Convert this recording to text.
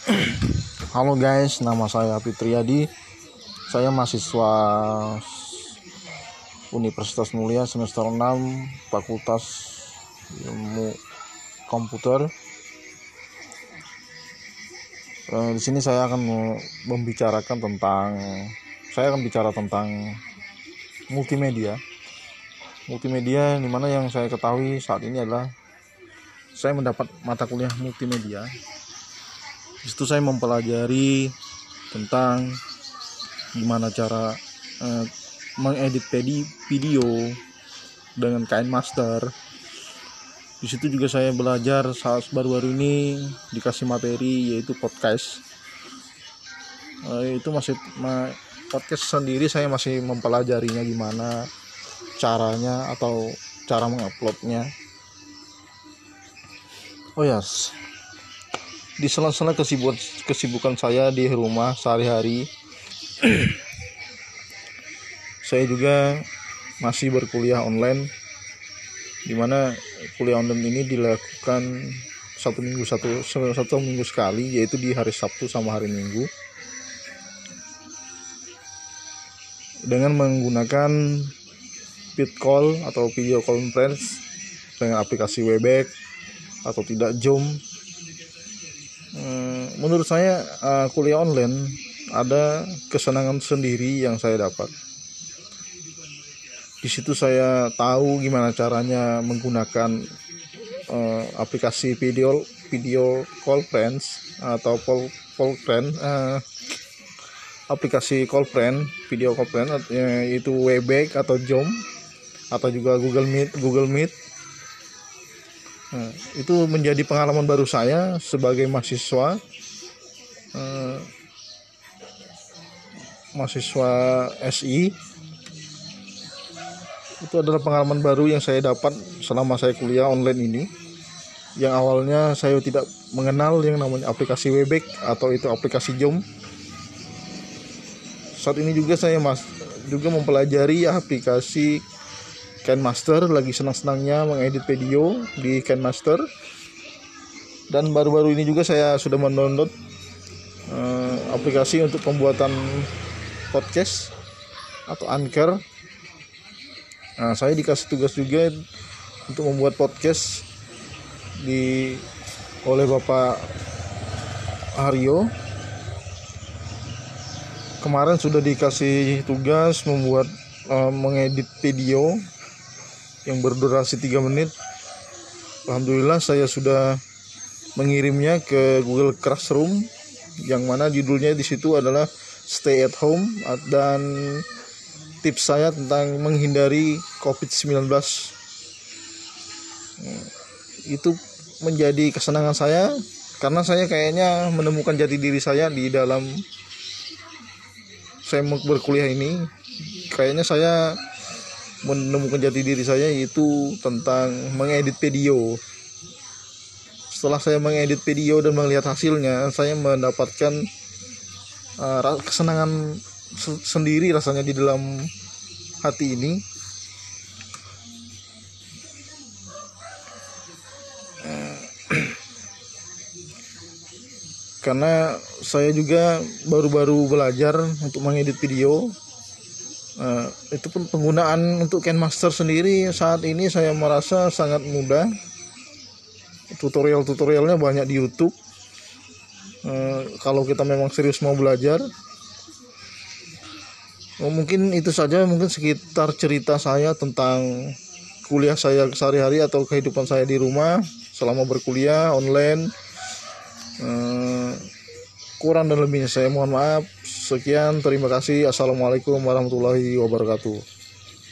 Halo guys, nama saya Fitriadi. Saya mahasiswa Universitas Mulia semester 6 Fakultas Ilmu Komputer. Eh, di sini saya akan membicarakan tentang saya akan bicara tentang multimedia. Multimedia di mana yang saya ketahui saat ini adalah saya mendapat mata kuliah multimedia di situ saya mempelajari tentang gimana cara eh, mengedit video dengan kain master. Di situ juga saya belajar saat baru-baru ini dikasih materi yaitu podcast. Eh, itu masih ma, podcast sendiri saya masih mempelajarinya gimana caranya atau cara menguploadnya. Oh yes di sela-sela kesibukan kesibukan saya di rumah sehari-hari. Saya juga masih berkuliah online di mana kuliah online ini dilakukan satu minggu satu satu minggu sekali yaitu di hari Sabtu sama hari Minggu. Dengan menggunakan vid call atau video conference dengan aplikasi Webex atau tidak Zoom menurut saya uh, kuliah online ada kesenangan sendiri yang saya dapat. Di situ saya tahu gimana caranya menggunakan uh, aplikasi video video call friends atau call call friend uh, aplikasi call friend video call friend yaitu Webex atau Zoom atau juga Google Meet Google Meet Nah, itu menjadi pengalaman baru saya sebagai mahasiswa. Eh, mahasiswa SI itu adalah pengalaman baru yang saya dapat selama saya kuliah online ini. Yang awalnya saya tidak mengenal yang namanya aplikasi Webex atau itu aplikasi Zoom. Saat ini juga saya mas juga mempelajari aplikasi Master lagi senang-senangnya mengedit video di Master dan baru-baru ini juga saya sudah mendownload uh, aplikasi untuk pembuatan podcast atau Anchor. Nah saya dikasih tugas juga untuk membuat podcast di oleh Bapak Haryo kemarin sudah dikasih tugas membuat uh, mengedit video yang berdurasi 3 menit. Alhamdulillah saya sudah mengirimnya ke Google Classroom yang mana judulnya di situ adalah stay at home dan tips saya tentang menghindari COVID-19 itu menjadi kesenangan saya karena saya kayaknya menemukan jati diri saya di dalam saya berkuliah ini. Kayaknya saya menemukan jati diri saya yaitu tentang mengedit video. Setelah saya mengedit video dan melihat hasilnya saya mendapatkan uh, kesenangan sendiri rasanya di dalam hati ini. Karena saya juga baru-baru belajar untuk mengedit video uh, itu pun penggunaan untuk Master sendiri saat ini saya merasa sangat mudah. Tutorial-tutorialnya banyak di YouTube. Uh, kalau kita memang serius mau belajar oh, mungkin itu saja mungkin sekitar cerita saya tentang kuliah saya sehari-hari atau kehidupan saya di rumah selama berkuliah online. Uh, kurang dan lebihnya saya mohon maaf sekian terima kasih. Assalamualaikum warahmatullahi wabarakatuh